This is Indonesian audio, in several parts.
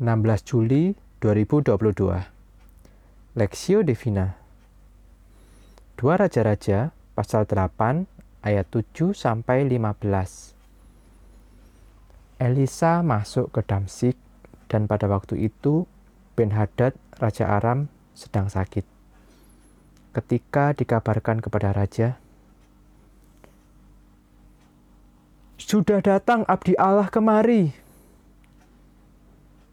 16 Juli 2022 Lexio Divina 2 Raja-Raja pasal 8 ayat 7 sampai 15 Elisa masuk ke Damsik dan pada waktu itu Ben Hadad Raja Aram sedang sakit. Ketika dikabarkan kepada raja, Sudah datang abdi Allah kemari.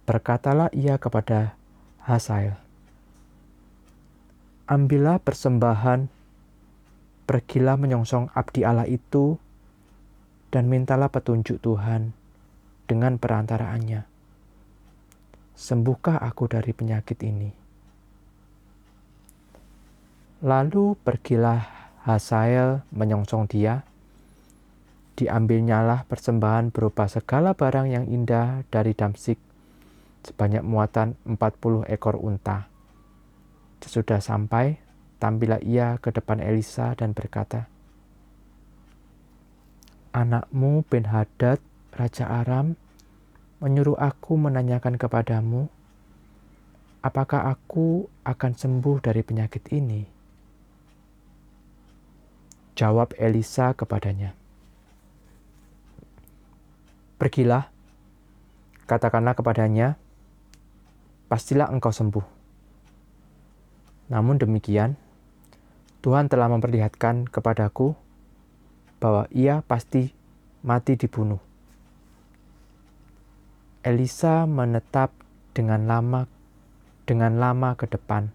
Berkatalah ia kepada Hasael, Ambillah persembahan, pergilah menyongsong abdi Allah itu, dan mintalah petunjuk Tuhan dengan perantaraannya. Sembuhkah aku dari penyakit ini? Lalu pergilah Hasael menyongsong dia, diambilnyalah persembahan berupa segala barang yang indah dari Damsik sebanyak muatan 40 ekor unta. Sesudah sampai, tampillah ia ke depan Elisa dan berkata, Anakmu Ben Hadad, Raja Aram, menyuruh aku menanyakan kepadamu, apakah aku akan sembuh dari penyakit ini? Jawab Elisa kepadanya, Pergilah, katakanlah kepadanya, pastilah engkau sembuh. Namun demikian, Tuhan telah memperlihatkan kepadaku bahwa ia pasti mati dibunuh. Elisa menetap dengan lama dengan lama ke depan.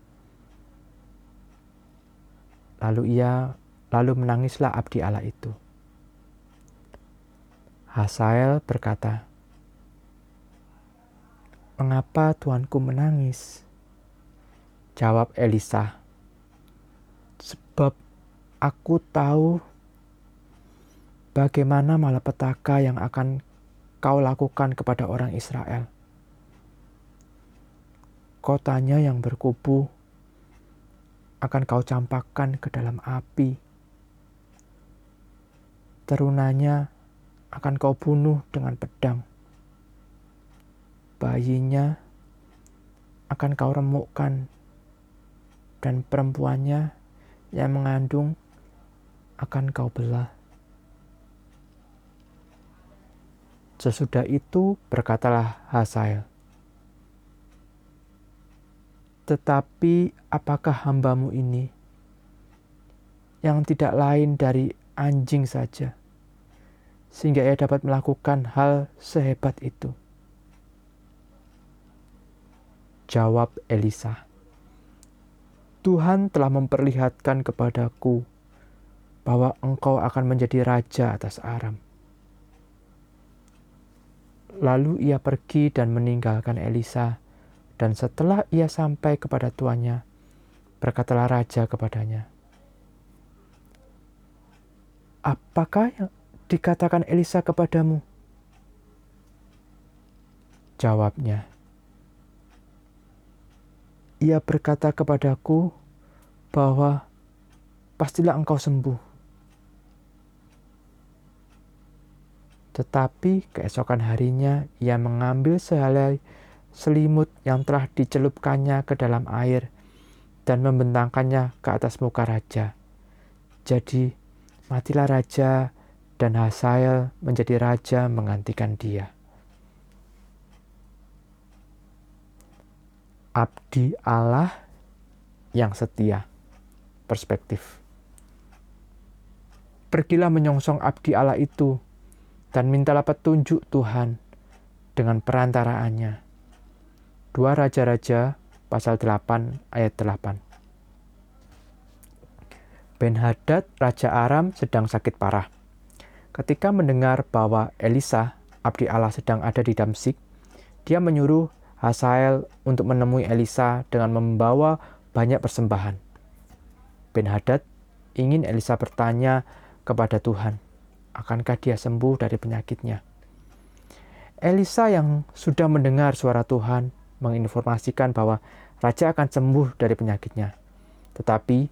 Lalu ia lalu menangislah abdi Allah itu. Hasael berkata, Mengapa tuanku menangis? Jawab Elisa, Sebab aku tahu bagaimana malapetaka yang akan kau lakukan kepada orang Israel. Kotanya yang berkubu akan kau campakkan ke dalam api. Terunanya akan kau bunuh dengan pedang bayinya akan kau remukkan dan perempuannya yang mengandung akan kau belah. Sesudah itu berkatalah Hasael, Tetapi apakah hambamu ini yang tidak lain dari anjing saja, sehingga ia dapat melakukan hal sehebat itu? Jawab Elisa, Tuhan telah memperlihatkan kepadaku bahwa engkau akan menjadi raja atas Aram. Lalu ia pergi dan meninggalkan Elisa, dan setelah ia sampai kepada tuannya, berkatalah raja kepadanya, Apakah yang dikatakan Elisa kepadamu? Jawabnya, ia berkata kepadaku bahwa pastilah engkau sembuh. Tetapi keesokan harinya ia mengambil sehelai selimut yang telah dicelupkannya ke dalam air dan membentangkannya ke atas muka raja. Jadi matilah raja dan Hasael menjadi raja menggantikan dia. Abdi Allah yang setia. Perspektif. Pergilah menyongsong abdi Allah itu dan mintalah petunjuk Tuhan dengan perantaraannya. Dua Raja-Raja pasal 8 ayat 8. Ben Hadad, Raja Aram sedang sakit parah. Ketika mendengar bahwa Elisa, abdi Allah sedang ada di Damsik, dia menyuruh Hasael untuk menemui Elisa dengan membawa banyak persembahan. Ben Hadad ingin Elisa bertanya kepada Tuhan, akankah dia sembuh dari penyakitnya? Elisa yang sudah mendengar suara Tuhan menginformasikan bahwa raja akan sembuh dari penyakitnya, tetapi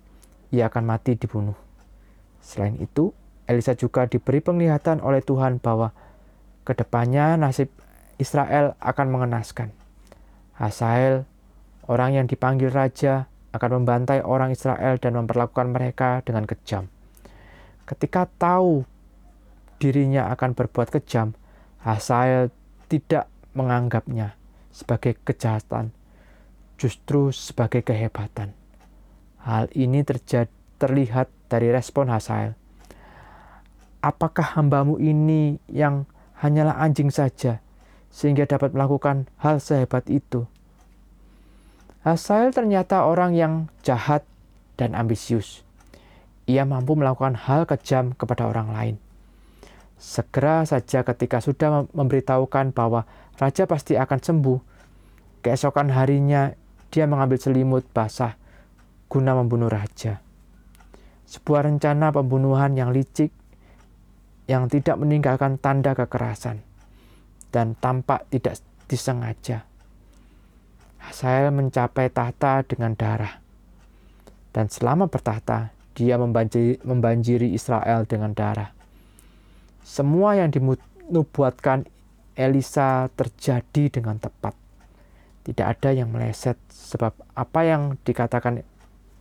ia akan mati dibunuh. Selain itu, Elisa juga diberi penglihatan oleh Tuhan bahwa ke depannya nasib Israel akan mengenaskan Hasael, orang yang dipanggil raja, akan membantai orang Israel dan memperlakukan mereka dengan kejam. Ketika tahu dirinya akan berbuat kejam, Hasael tidak menganggapnya sebagai kejahatan, justru sebagai kehebatan. Hal ini terjadi, terlihat dari respon Hasael. Apakah hambamu ini yang hanyalah anjing saja, sehingga dapat melakukan hal sehebat itu? Hasael ternyata orang yang jahat dan ambisius. Ia mampu melakukan hal kejam kepada orang lain. Segera saja ketika sudah memberitahukan bahwa raja pasti akan sembuh, keesokan harinya dia mengambil selimut basah guna membunuh raja. Sebuah rencana pembunuhan yang licik yang tidak meninggalkan tanda kekerasan dan tampak tidak disengaja. Hasael mencapai tahta dengan darah. Dan selama bertahta, dia membanjiri, membanjiri Israel dengan darah. Semua yang dinubuatkan Elisa terjadi dengan tepat. Tidak ada yang meleset sebab apa yang dikatakan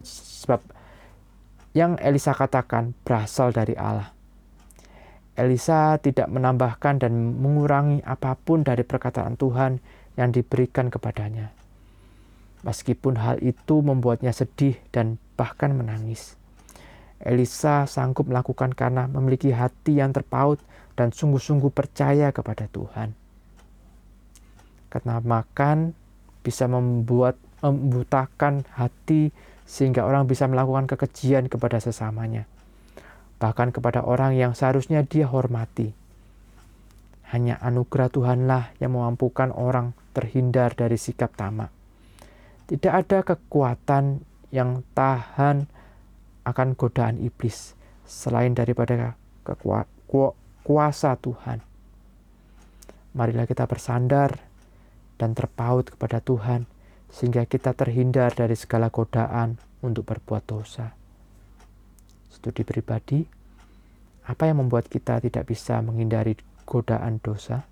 sebab yang Elisa katakan berasal dari Allah. Elisa tidak menambahkan dan mengurangi apa pun dari perkataan Tuhan yang diberikan kepadanya meskipun hal itu membuatnya sedih dan bahkan menangis. Elisa sanggup melakukan karena memiliki hati yang terpaut dan sungguh-sungguh percaya kepada Tuhan. Karena makan bisa membuat membutakan hati sehingga orang bisa melakukan kekejian kepada sesamanya. Bahkan kepada orang yang seharusnya dia hormati. Hanya anugerah Tuhanlah yang memampukan orang terhindar dari sikap tamak. Tidak ada kekuatan yang tahan akan godaan iblis selain daripada kuasa Tuhan. Marilah kita bersandar dan terpaut kepada Tuhan sehingga kita terhindar dari segala godaan untuk berbuat dosa. Studi pribadi, apa yang membuat kita tidak bisa menghindari godaan dosa?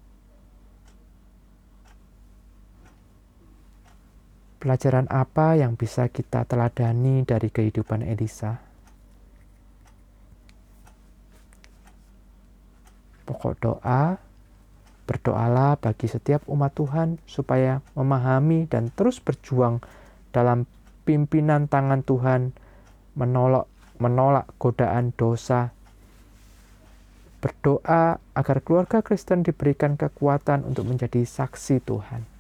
Pelajaran apa yang bisa kita teladani dari kehidupan Elisa? Pokok doa, berdoalah bagi setiap umat Tuhan supaya memahami dan terus berjuang dalam pimpinan tangan Tuhan menolak menolak godaan dosa. Berdoa agar keluarga Kristen diberikan kekuatan untuk menjadi saksi Tuhan.